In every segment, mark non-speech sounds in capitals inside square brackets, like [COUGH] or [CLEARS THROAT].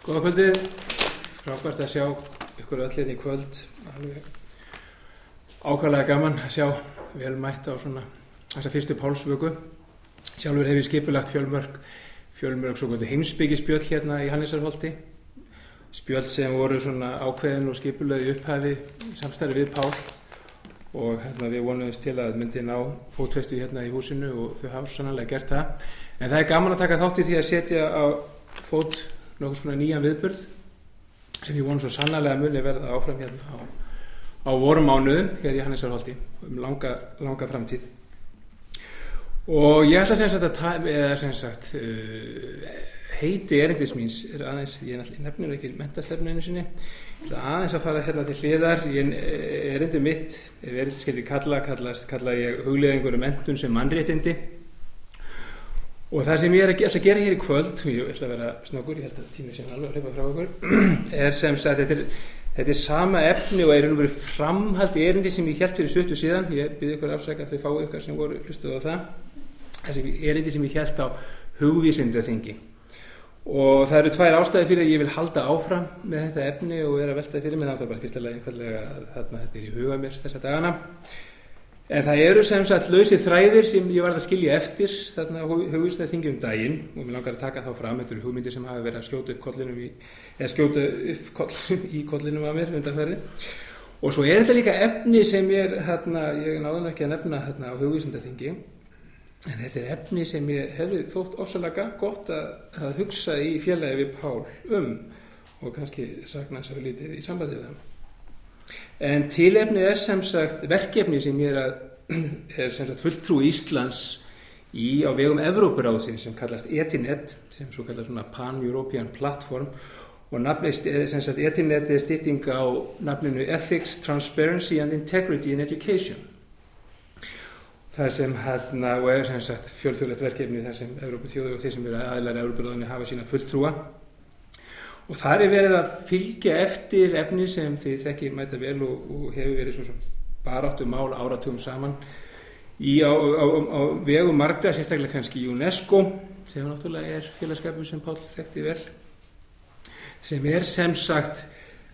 Góða kvöldið, frábært að sjá ykkur öll hérna í kvöld, alveg ákvæmlega gaman að sjá vel mætt á svona þessa fyrstu pálsvöku. Sjálfur hef ég skipulagt fjölmörk, fjölmörk svo kvöldi heimsbyggispjöld hérna í Hannisarholti, spjöld sem voru svona ákveðin og skipulagi upphæfi samstæri við Pál og hérna við vonuðumst til að myndi ná fótvestu hérna í húsinu og þau hafa sannlega gert það. En það er gaman að taka þátt í því að setja á fót nokkuð svona nýjan viðbörð sem ég vonu svo sannlega muni verða áfram hérna á, á vorumánuðum hér í Hannesarholti um langa, langa framtíð. Og ég ætla sem sagt að eða sem sagt uh, heiti erindis míns er aðeins, ég nefnir ekki mentastefninu sinni. Aðeins að fara hérna til hliðar. Ég erindi mitt, ef erindi skildi kalla kallast, kalla ég hugleðingur um mentun sem mannréttindi Og það sem ég er að, að gera hér í kvöld, og ég ætla að vera snokkur, ég held að tímið sem alveg að hlaupa frá okkur, [CLEARS THROAT] er sem sagt, þetta er, þetta er sama efni og er einhvern veginn framhald í erindi sem ég held fyrir söttu síðan, ég byrði ykkur afsaka að þau fáu ykkar sem voru hlustuð á það, þessi erindi sem ég held á hugvísindaþingi. Og það eru tvær ástæði fyrir að ég vil halda áfram með þetta efni og vera veltaði fyrir mig, það er bara fyrstulega einfallega að þetta er í huga mér þessa dagana. En það eru sem sagt lausið þræðir sem ég var að skilja eftir þarna hugvist að þingja um daginn og mér langar að taka þá fram, þetta eru hugmyndir sem hafa verið að skjóta upp kollinum í, eða skjóta upp kollinum í kollinum að mér undanferði. Og svo er þetta líka efni sem ég, hérna, ég náðan ekki að nefna hérna á hugvísindaþingi, en þetta er efni sem ég hefði þótt ofsalega gott að, að hugsa í félagi við Pál um og kannski sakna svo lítið í sambandið það. En tilefnið er sem sagt verkefni sem er að [CLEARS THROAT] er sem sagt fulltrú Íslands í á vegum Evrópuráðsinn sem kallast Etinet sem svo kallast svona Pan-European Platform. Og nafnist sem sagt Etinet er stytting á nafninu Ethics, Transparency and Integrity in Education. Það sem hérna og er sem sagt fjölþjóðlegt verkefni þar sem Evróputjóður og þeir sem eru aðlæri Evrópuráðinni hafa sína fulltrúa Og þar er verið að fylgja eftir efni sem þið þekkir mæta vel og, og hefur verið svo sem baráttu mál áratugum saman í á, á, á vegu margra, sérstaklega kannski UNESCO, sem náttúrulega er félagskapur sem Pál þekkti vel, sem er sem sagt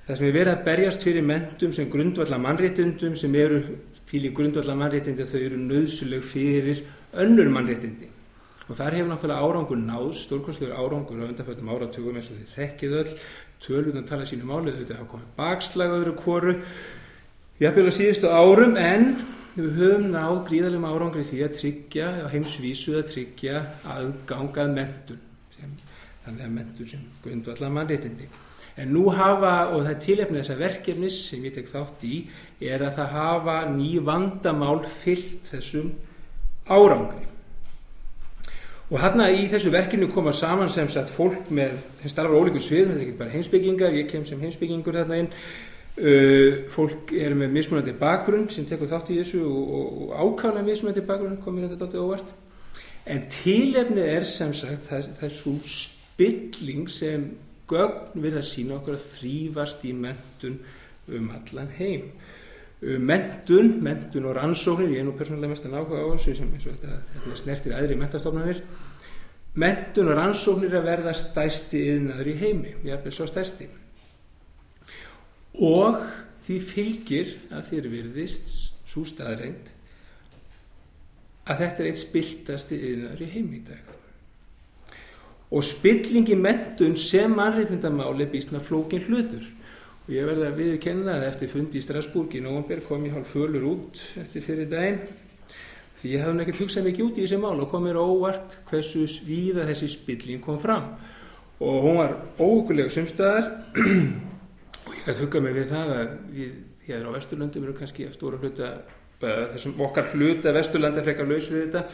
það sem er verið að berjast fyrir mentum sem grundvalla mannréttindum sem eru fyrir grundvalla mannréttindi þau eru nöðsuleg fyrir önnur mannréttindi. Og þar hefur náttúrulega árangur náð, stórkonslegur árangur á undanfjöldum áratugum eins og þið þekkið öll, tölvundan tala sínu málið, þetta hafa komið bakslag öðru kóru, jafnvel á síðustu árum, en við höfum náð gríðalegum árangur í því að tryggja, á heimsvísu að tryggja aðgangað mentun, sem, þannig að mentun sem grundvallar mannréttindi. En nú hafa, og það er tilefnið þessa verkefnis sem ég tek þátt í, er að það hafa ný vandamál fyllt þessum árangri. Og hérna í þessu verkinu koma saman sem sagt fólk með, sem starfar ólíkur svið, þetta er ekki bara heimsbyggingar, ég kem sem heimsbyggingur þarna inn, uh, fólk er með mismunandi bakgrunn sem tekur þátt í þessu og, og, og ákvæmlega mismunandi bakgrunn, komir þetta alltaf óvart. En tilefnið er sem sagt þessu spilling sem gögn við að sína okkur að þrýfast í mentun um allan heim. Mentun, mentun og rannsóknir, ég er nú persónulega mest að náhuga á þessu sem þetta, þetta snertir aðri mentastofnanir. Mentun og rannsóknir að verða stærsti yðnaður í heimi, ég er svo stærsti. Og því fylgir að þér virðist svo staðreind að þetta er eitt spiltasti yðnaður í heimi í dag. Og spillingi mentun sem mannreitindamáli býstna flókin hlutur. Og ég verði að viðkenna að eftir fundi í Strasbourg í nógumber kom ég hálf fölur út eftir fyrir daginn. Því ég hafði nekkert hugsað mikið út í þessi mál og kom mér óvart hversu svíða þessi spilling kom fram. Og hún var ógulega sumstaðar [CLEARS THROAT] og ég hætti hugað mig við það að við, ég er á Vesturlöndum, erum kannski eftir stóra hluta, þessum okkar hluta Vesturlanda frekar laus við þetta.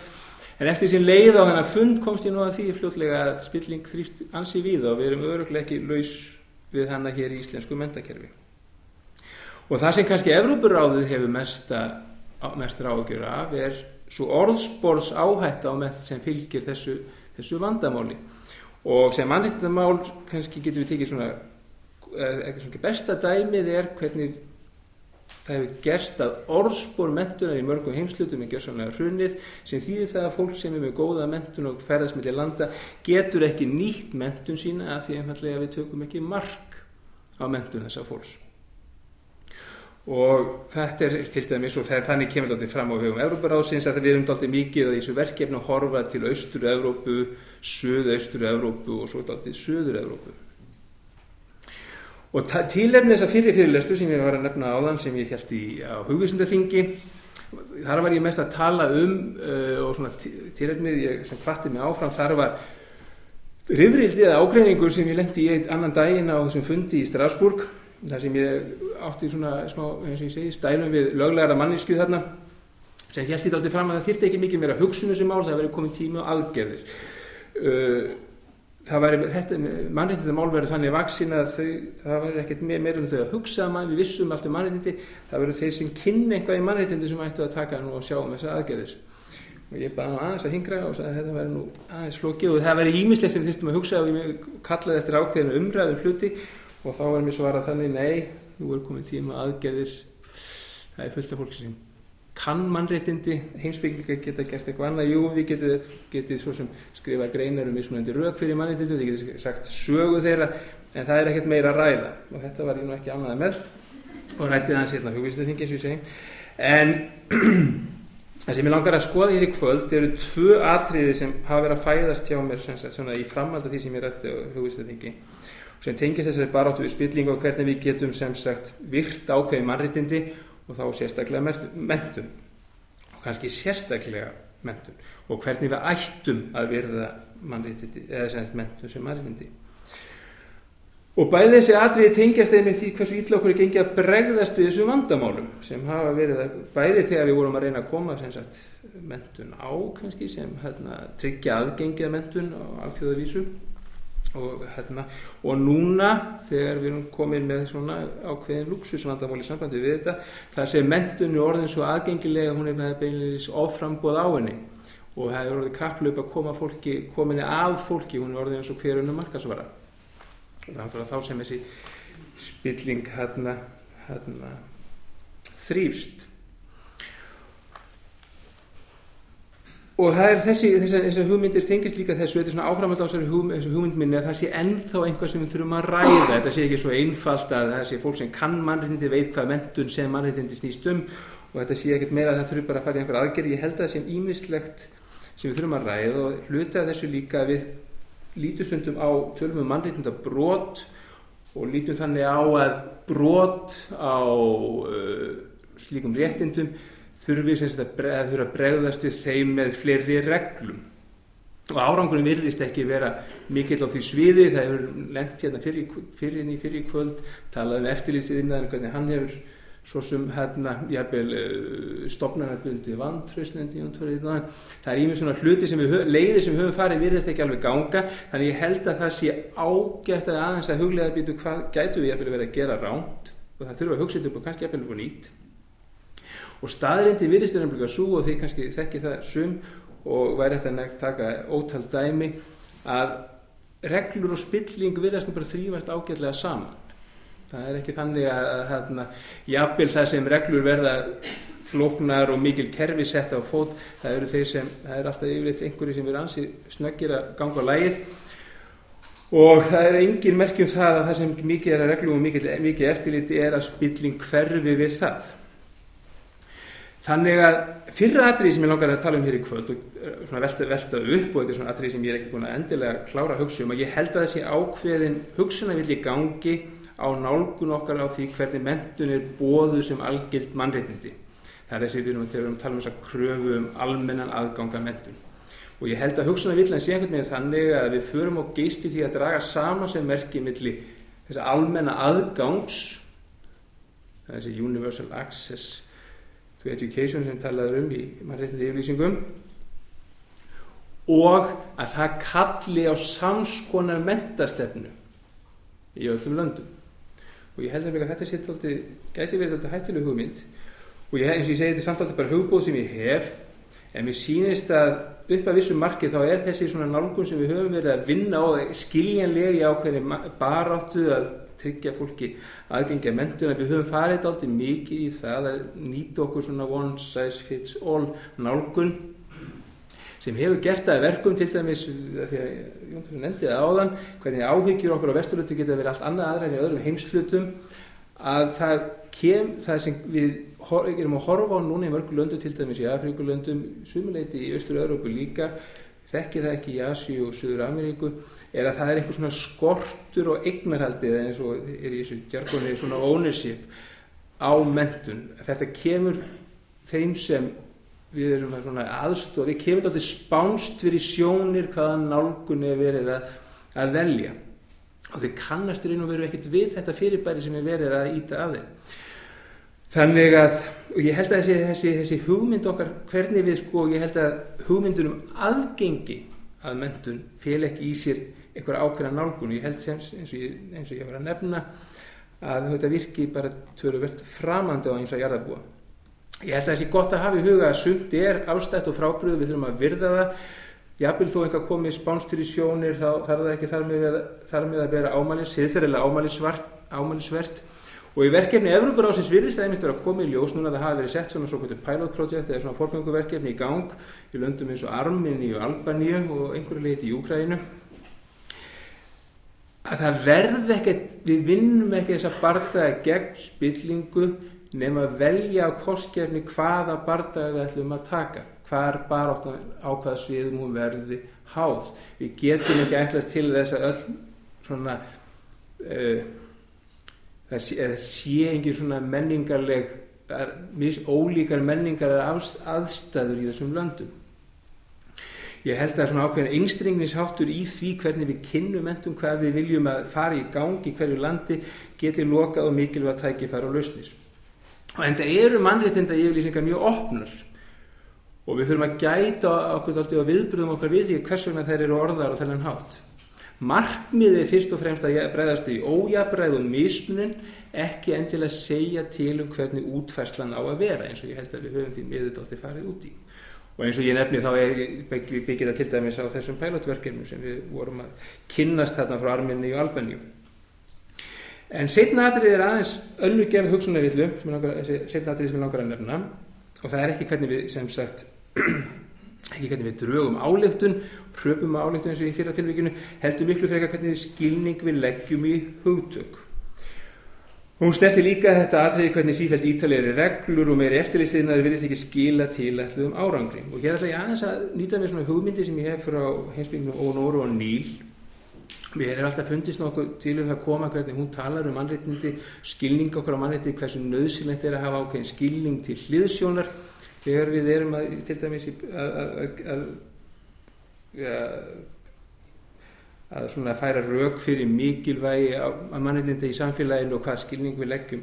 En eftir sín leið á hennar fund komst ég nú að því fljótlega að spilling þrýft ansi við og við erum öruglega ekki laus við hana hér í íslensku mentakerfi. Og það sem kannski Evrópuráðið hefur mesta, mest ráðgjör af er svo orðspórs áhætt á ment sem fylgir þessu, þessu vandamáli. Og sem mannreittindamál kannski getur við tekið svona, eitthvað svona besta dæmið er hvernig Það hefur gerst að orðspor mentunar í mörgum heimslutum er gjörsamlega hrunnið sem þýðir það að fólk sem er með góða mentun og ferðasmiðli landa getur ekki nýtt mentun sína að því einfallega við tökum ekki mark á mentun þessa fólks. Og þetta er til dæmis og þannig kemur þetta fram á hugum Európaráðsins að við erum alltaf mikið að þessu verkefni horfa til Austur-Európu, Suð-Austur-Európu og svo alltaf Suður-Európu. Og tilefni þessa fyrir fyrirlestu sem ég var að nefna áðan sem ég held í hugvísindaþingi þar var ég mest að tala um uh, og svona tilefnið sem kvarti mig áfram þar var rifrildið eða ágreiningur sem ég lendi í einn annan daginn á þessum fundi í Strasburg þar sem ég átti svona smá, eins og ég segi, stælum við löglegara mannisku þarna sem held ég aldrei fram að það þyrti ekki mikið meira hugsunum sem mál, það verið komið tíma og aðgerðir. Uh, það væri, þetta, mannréttindi mál verður þannig vaksin að þau, það væri ekkert meir, meir um þau að hugsa mann, við vissum allt um mannréttindi, það verður þeir sem kynna eitthvað í mannréttindi sem ættu að taka nú og sjá um þessar aðgerðir. Og ég baði nú aðeins að hingra og sagði að þetta væri nú aðeins flókið og það væri ímislegt sem þurftum að hugsa og ég kallaði eftir ákveðinu umræðum hluti og þá var mér svarað þannig, nei, nú er komið tíma aðgerðir, það er fullt af fólki sem kann mannréttindi, heimsbyggingar geta gert eitthvað annað, jú við getum getið svo sem skrifa greinar um mismunandi rauk fyrir mannréttindi, þið getum sagt sögu þeirra, en það er ekkert meira að ræða. Og þetta var ég nú ekki annaði með. Og rættið hans hérna hugvísdaþingi eins og ég segi, en [CLEARS THROAT] það sem ég langar að skoða hér í kvöld eru tvö atriði sem hafa verið að fæðast hjá mér sagt, svona, í framhald af því sem ég rætti á hugvísdaþingi sem tengist þessari baráttu við spillingu og hvernig við getum sem sagt virt ákveði mannréttindi og þá sérstaklega mentun og kannski sérstaklega mentun og hvernig við ættum að verða mannréttindi eða semst mentun sem mannréttindi. Og bæði þessi atriði tengjast með því hversu ítla okkur er gengið að bregðast við þessum vandamálum sem hafa verið að bæði þegar við vorum að reyna að koma mentun á kannski sem hérna, tryggja aðgengið mentun á alþjóðavísu og, hérna, og núna þegar við erum komin með svona ákveðin luxusvandamál í sambandi við þetta það sé mentunni orðin svo aðgengilega hún er með beinleis oframbóð á henni. Og það er orðið kapplöp að koma fólki, kominni að fólki hún er orðin eins og hverjum markasvara þannig að þá sem þessi spilling hérna, hérna þrýfst og það er þessi, þessar hugmyndir þengist líka þessu, þetta er svona áframhald á þessari hugmynd, hugmyndminni að það sé ennþá einhvað sem við þurfum að ræða, þetta sé ekki svo einfalt að það sé fólk sem kann mannreitindi veit hvað mentun sem mannreitindi snýst um. Og þetta sé ekkert meira að það þurfi bara að fara í einhver aðgerð. Ég held að það sé ímislegt sem við þurfum að ræða og hluta þessu líka við lítum stundum á tölum um mannreitinda brot og lítum þannig á að brot á uh, slíkum réttindum þurfi að að bregðast við þeim með fleiri reglum. Og árangurinn virðist ekki vera mikill á því sviði, það hefur lengt hérna fyrir, fyrir, fyrir kvöld talað um eftirlýsiðinnaðin hvernig hann hefur svo sem hérna jæfnvel uh, stopnarnarbundi vantrausnendi það er ímið svona hluti sem við leiðir sem við höfum farið virðist ekki alveg ganga. Þannig ég held að það sé ágætt að aðeins að huglega býtu hvað gætu við jæfnvel verið að gera ránt og það þurfa að hugsa upp og kannski upp og nýtt og staðrindi virðist er nefnilega svo og því kannski þekki það sum og væri þetta nefnt taka ótal dæmi að reglur og spilling virðast nú bara þrýfast ágætlega saman. Það er ekki þannig að hérna, jafnvel það sem reglur verða flóknar og mikil kerfi sett á fót, það eru þeir sem það er alltaf yfirleitt einhverju sem eru ansi snöggir að ganga á lægið og það er engin merkjum það að það sem mikið er að reglum og mikið, mikið eftirliti er að spilling hverfi við það Þannig að fyrra atrið sem ég langar að tala um hér í kvöld og eh, svona velta, velta upp og þetta er svona atrið sem ég er ekki búin að endilega klára að hugsa um að ég held að þessi ákveðin hugsunar vilji gangi á nálgun okkar á því hvernig mentun er bóðu sem algild mannreitindi. Það er þessi við erum að tala um þess að kröfu um almennan aðganga mentun. Og ég held að hugsunar vilja sé einhvern veginn þannig að við förum og geisti því að draga sama sem merkið milli þess að almenna aðgangs, þessi universal access to education sem talaður um í mannreitindi yfirlýsingum og að það kalli á samskonar mentastefnu í öllum löndum. Og ég held að þetta sé alltaf, gæti verið alltaf hættileg hugmynd. Og ég, eins og ég segi þetta samt alltaf bara hugbóð sem ég hef en mér sýnist að upp að vissum markið þá er þessi svona nálgun sem við höfum verið að vinna á skiljanlega í ákveðin baráttu að tryggja fólki aðgengja mentuna. Við höfum farið aldrei mikið í það að nýta okkur svona one size fits all nálgun sem hefur gert það verkum til dæmis því að Jónsson nefndi það áðan hvernig áhyggjur okkur á vesturlutu geta verið allt annað aðra en í öðrum heimslutum að það kem það sem við erum að horfa á núna í mörgu löndu til dæmis í Afríkulöndum sumuleiti í Östur-Európu líka þekki það ekki í Asíu og Suður Ameríku er að það er einhver svona skortur og eignarhaldið eins og er í þessu jargoni svona ownership á mentun þetta kemur þeim sem við erum svona aðstof við kemur alltaf spánst fyrir sjónir hvaða nálgun er verið að, að velja. Og þau kannastur einu veru ekkert við þetta fyrirbæri sem er verið að íta að þeim. Þannig að og ég held að þessi, þessi, þessi hugmynd okkar hvernig við sko, ég held að hugmyndunum aðgengi að mentun fél ekki í sér einhverja ákveðna nálgun ég held sem eins og ég, eins og ég var að nefna að þetta virki bara töruvert framandi á eins og jarðabúa Ég held að sé gott að hafa í huga að sumt er afstætt og frábriðu, við þurfum að virða það. Jafnvel þó einhver komið spánstur í sjónir þá þarf það ekki þar með, þar með að vera ámælis, siðferðilega ámælisvert. Og í verkefni Evroparásins virðist það einmitt verið að koma í ljós núna það hafa verið sett svona svona pilot project eða svona fórgönguverkefni í gang í löndum eins og Arminni og Albaníu og einhverju leiti í Úkrænu. Að það verð ekkert, við vinnum ekki þessa bardaða gegn spillingu nema að velja á kostgefni hvaða bardaga við ætlum að taka hvar baróttan á hvaða sviðum hún verði háð við getum ekki ætlast til þess að öll svona uh, það sé, sé engin svona menningarleg ólíkar menningar aðstæður í þessum löndum. Ég held að svona ákveðin einstringnisháttur í því hvernig við kynnum mentum hvað við viljum að fara í gangi hverju landi geti lokað og mikilvægt tækifæra og lausnir. Og enda eru mannréttinda yfirlýsingar mjög opnar. Og við þurfum að gæta okkur og viðbröðum okkar við því hvers vegna þeir eru orðar og þennan hátt markmiðið er fyrst og fremst að breyðast í ójabræð og mismunin ekki endilega segja til um hvernig útfærslan á að vera eins og ég held að við höfum því miðurdótti farið út í. Og eins og ég nefni þá er, við byggir það til dæmis á þessum pælotverkefnum sem við vorum að kynnast þarna frá Arminni og Albaníu. En setna atrið er aðeins önnu gerð hugsunarvillu, setna atrið sem ég langar að nefna. Og það er ekki hvernig við sem sagt [CLEARS THROAT] ekki hvernig við drögum álegtun pröfum álegtun eins og í fyrra tilvíkinu heldur miklu frekar hvernig við skilning við leggjum í hugtök. Hún snerti líka þetta atriði hvernig sífælt ítalegri reglur og meiri eftirlýstiðnaður virðist ekki skila til ætluðum árangri. Og hér ætla ég aðeins að nýta mér svona hugmyndi sem ég hef frá heimsbyggingum Ónóru og Níl. Mér er alltaf fundist nokkuð til um það að koma hvernig hún talar um mannreitindi, skilning okkur á mannreitindi, hversu nöðsilegt er að hafa ákveðin skilning til hliðsjónar þegar við erum að, til dæmis, að, að, svona færa rauk fyrir mikilvægi að mannreitindi í samfélaginu og hvað skilning við leggjum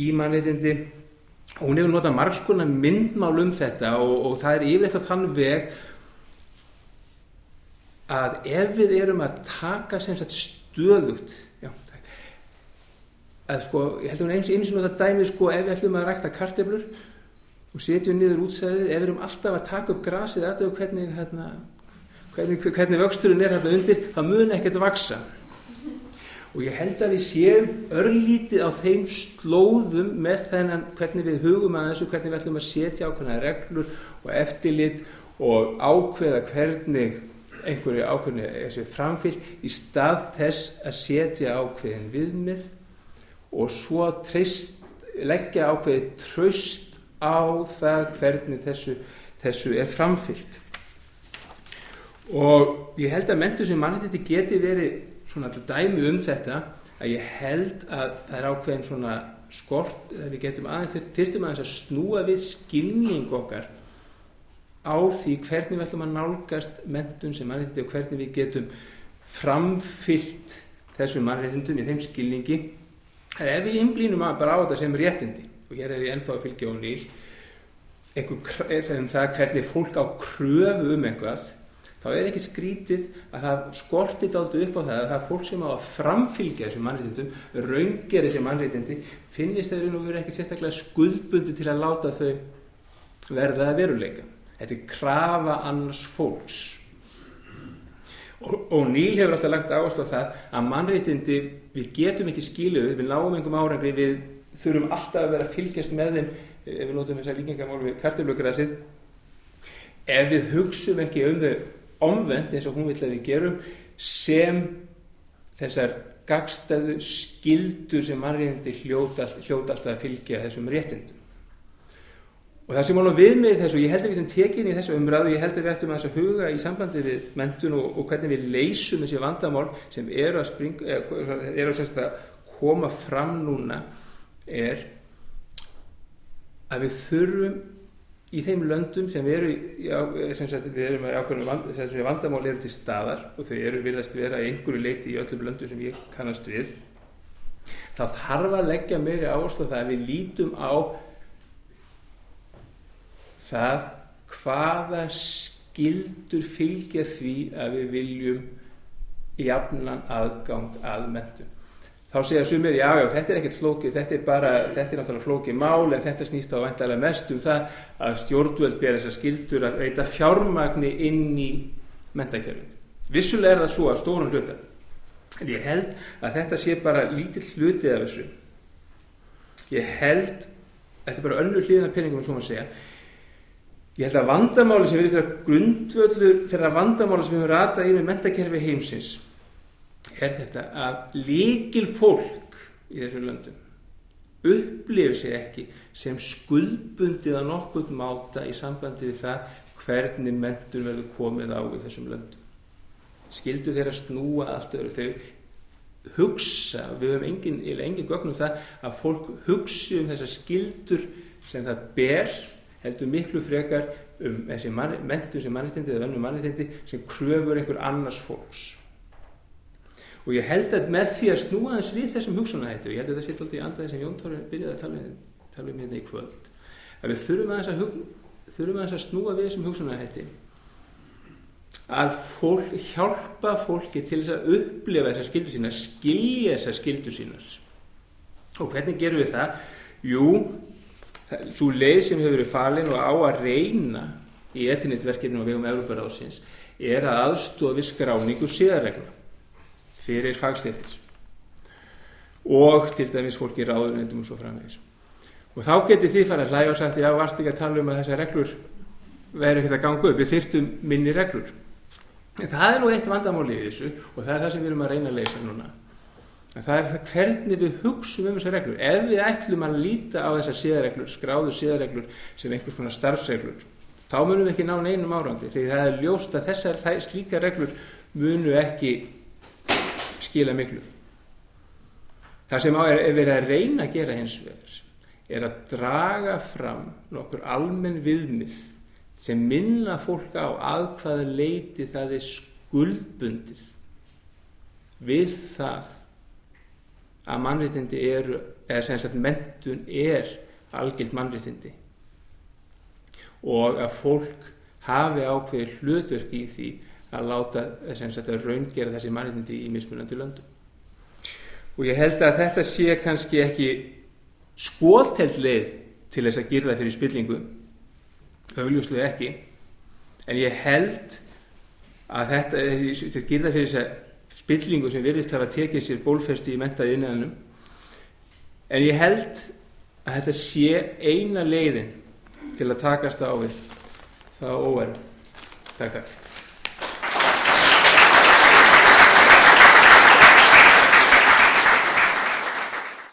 í mannreitindi. Hún hefur notað margskona myndmál um þetta og, og það er yfirleitt á þann veg að ef við erum að taka sem sagt stöðugt já, að sko, ég held að eins eins og þetta dæmi sko ef við ætlum að rækta karteflur og setjum niður útsæðið, ef við erum alltaf að taka upp grasið aðtöðu hvernig hérna, hvernig, hvernig vöxturinn er hérna undir, það mun ekkert vaksa og ég held að við séum örlítið á þeim slóðum með þennan hvernig við hugum að þessu, hvernig við ætlum að setja ákveðna reglur og eftirlit og ákveða hvernig einhverju ákveðinu þessi framfylg í stað þess að setja ákveðin viðmið og svo treyst, leggja ákveði tröst á það hvernig þessu, þessu er framfylgt. Og ég held að mentu sem mannréttindi geti verið svona dæmi um þetta að ég held að það er ákveðin svona skort, að við getum aðeins þurftum aðeins að snúa við skilning okkar á því hvernig við ætlum að nálgast mentun sem mannréttindi og hvernig við getum framfyllt þessum mannréttindum í þeim skilningi. Að ef við innblínum bara á þetta sem réttindi og hér er ég ennþá að fylgja á nýl um það hvernig fólk á kröfu um einhvað þá er ekki skrítið að það skortið aldrei upp á það að það fólk sem á að framfylgja þessum mannréttindum raungir þessi mannréttindi finnist þeir nú verið ekki sérstaklega skuldbundi til að láta þau verða að veruleika Þetta er krafa annars fólks. og, og Níl hefur alltaf lagt áherslu á það að mannréttindi við getum ekki skiluð, við náum einhverjum árangri við þurfum alltaf að vera að fylgjast með þeim ef við notum þess að líkingamál við karteflugræsið ef við hugsum ekki um þau omvend eins og hún vil að við gerum sem þessar gagstæðu skildur sem mannréttindi hljóta, hljóta alltaf að fylgja þessum réttindum. Og það sem alveg við með þessu, ég held að við getum tekin í þessu umræðu, ég held að við ættum að huga í sambandi við mentun og, og hvernig við leysum þessi vandamál sem eru að, spring, eru að koma fram núna er að við þurfum í þeim löndum sem eru sem sagt, við erum vand, þessi vandamál eru til staðar og þau eru viljast vera einhverju leiti í öllum löndum sem ég kannast við þá þarf að leggja meiri áherslu það að við lítum á það hvaða skildur fylgja því að við viljum jafnan aðgang að mentum. Þá segja sumir, já, já, þetta er ekkert flókið, þetta er bara, þetta er náttúrulega flókið mál en þetta snýst á vendalega mest um það að stjórnvöld ber þessar skildur að veita fjármagni inn í mentakjörfið. Vissulega er það svo að stórun hluta. En ég held að þetta sé bara lítill hlutið af þessu. Ég held, þetta er bara önnu hlýðina peningum sem maður segja, Ég held að vandamáli sem verður þetta grundvöldur þeirra vandamáli sem við höfum ratað í með mentakerfi heimsins er þetta að líkil fólk í þessu löndum upplifir sig ekki sem skuldbundið að nokkuð máta í sambandi við það hvernig mentur verður komið á í þessum löndum. Skildu þeirra snúa allt öðru þau hugsa, við höfum engin, engin gögnum það að fólk hugsi um þessar skildur sem það ber heldur miklu frekar um þessi mentu sem mannitindi eða önnu mannitindi sem kröfur einhver annars fólks og ég held að með því að snúa þess við þessum hugsunahættu, ég held að þetta sé alltaf í andaði sem Jón Tóri byrjaði að tala, tala um hérna í kvöld að við þurfum að, að, þurfum að snúa við þessum hugsunahætti að fólk, hjálpa fólki til þess að upplifa þessar skildur sínar skilja þessar skildur sínar. Og hvernig gerum við það? Jú, svo leið sem hefur verið falin og á að reyna í etinitverkinu og vegum Európaráðsins er að aðstofi skráningu síðarregla fyrir fagstættir og til dæmis fólki ráðunendum og svo framvegis. Og þá getur því fara að hlæga og sagt já, varst ekki að tala um að þessar reglur verður ekkert að ganga upp, við þyrtum minni reglur. En það er nú eitt vandamáli í þessu og það er það sem við erum að reyna að leysa núna. En það er hvernig við hugsum um þessar reglur. Ef við ætlum að líta á þessar síðareglur skráðu síðareglur sem einhvers konar starfsreglur þá munum við ekki ná neinum árandi því það er ljóst að þessar slíka reglur munu ekki skila miklu. Það sem er, er verið að reyna að gera hins vegar er að draga fram nokkur almenn viðmið sem minna fólk á að hvaða leiti það er skuldbundið við það að mannréttindi eru, eða sem sagt mentun er algild mannréttindi. Og að fólk hafi ákveðið hlutverk í því að láta raungera þessi mannréttindi í mismunandi löndum. Og ég held að þetta sé kannski ekki skótelt leið til þess að það fyrir spillingu augljóslega ekki en ég held að þetta, gera það fyrir þess að spillingu sem virðist hafa tekið sér bólfestu í mentaði innanum en ég held að þetta sé eina leiðin til að takast á við það óverð Takk takk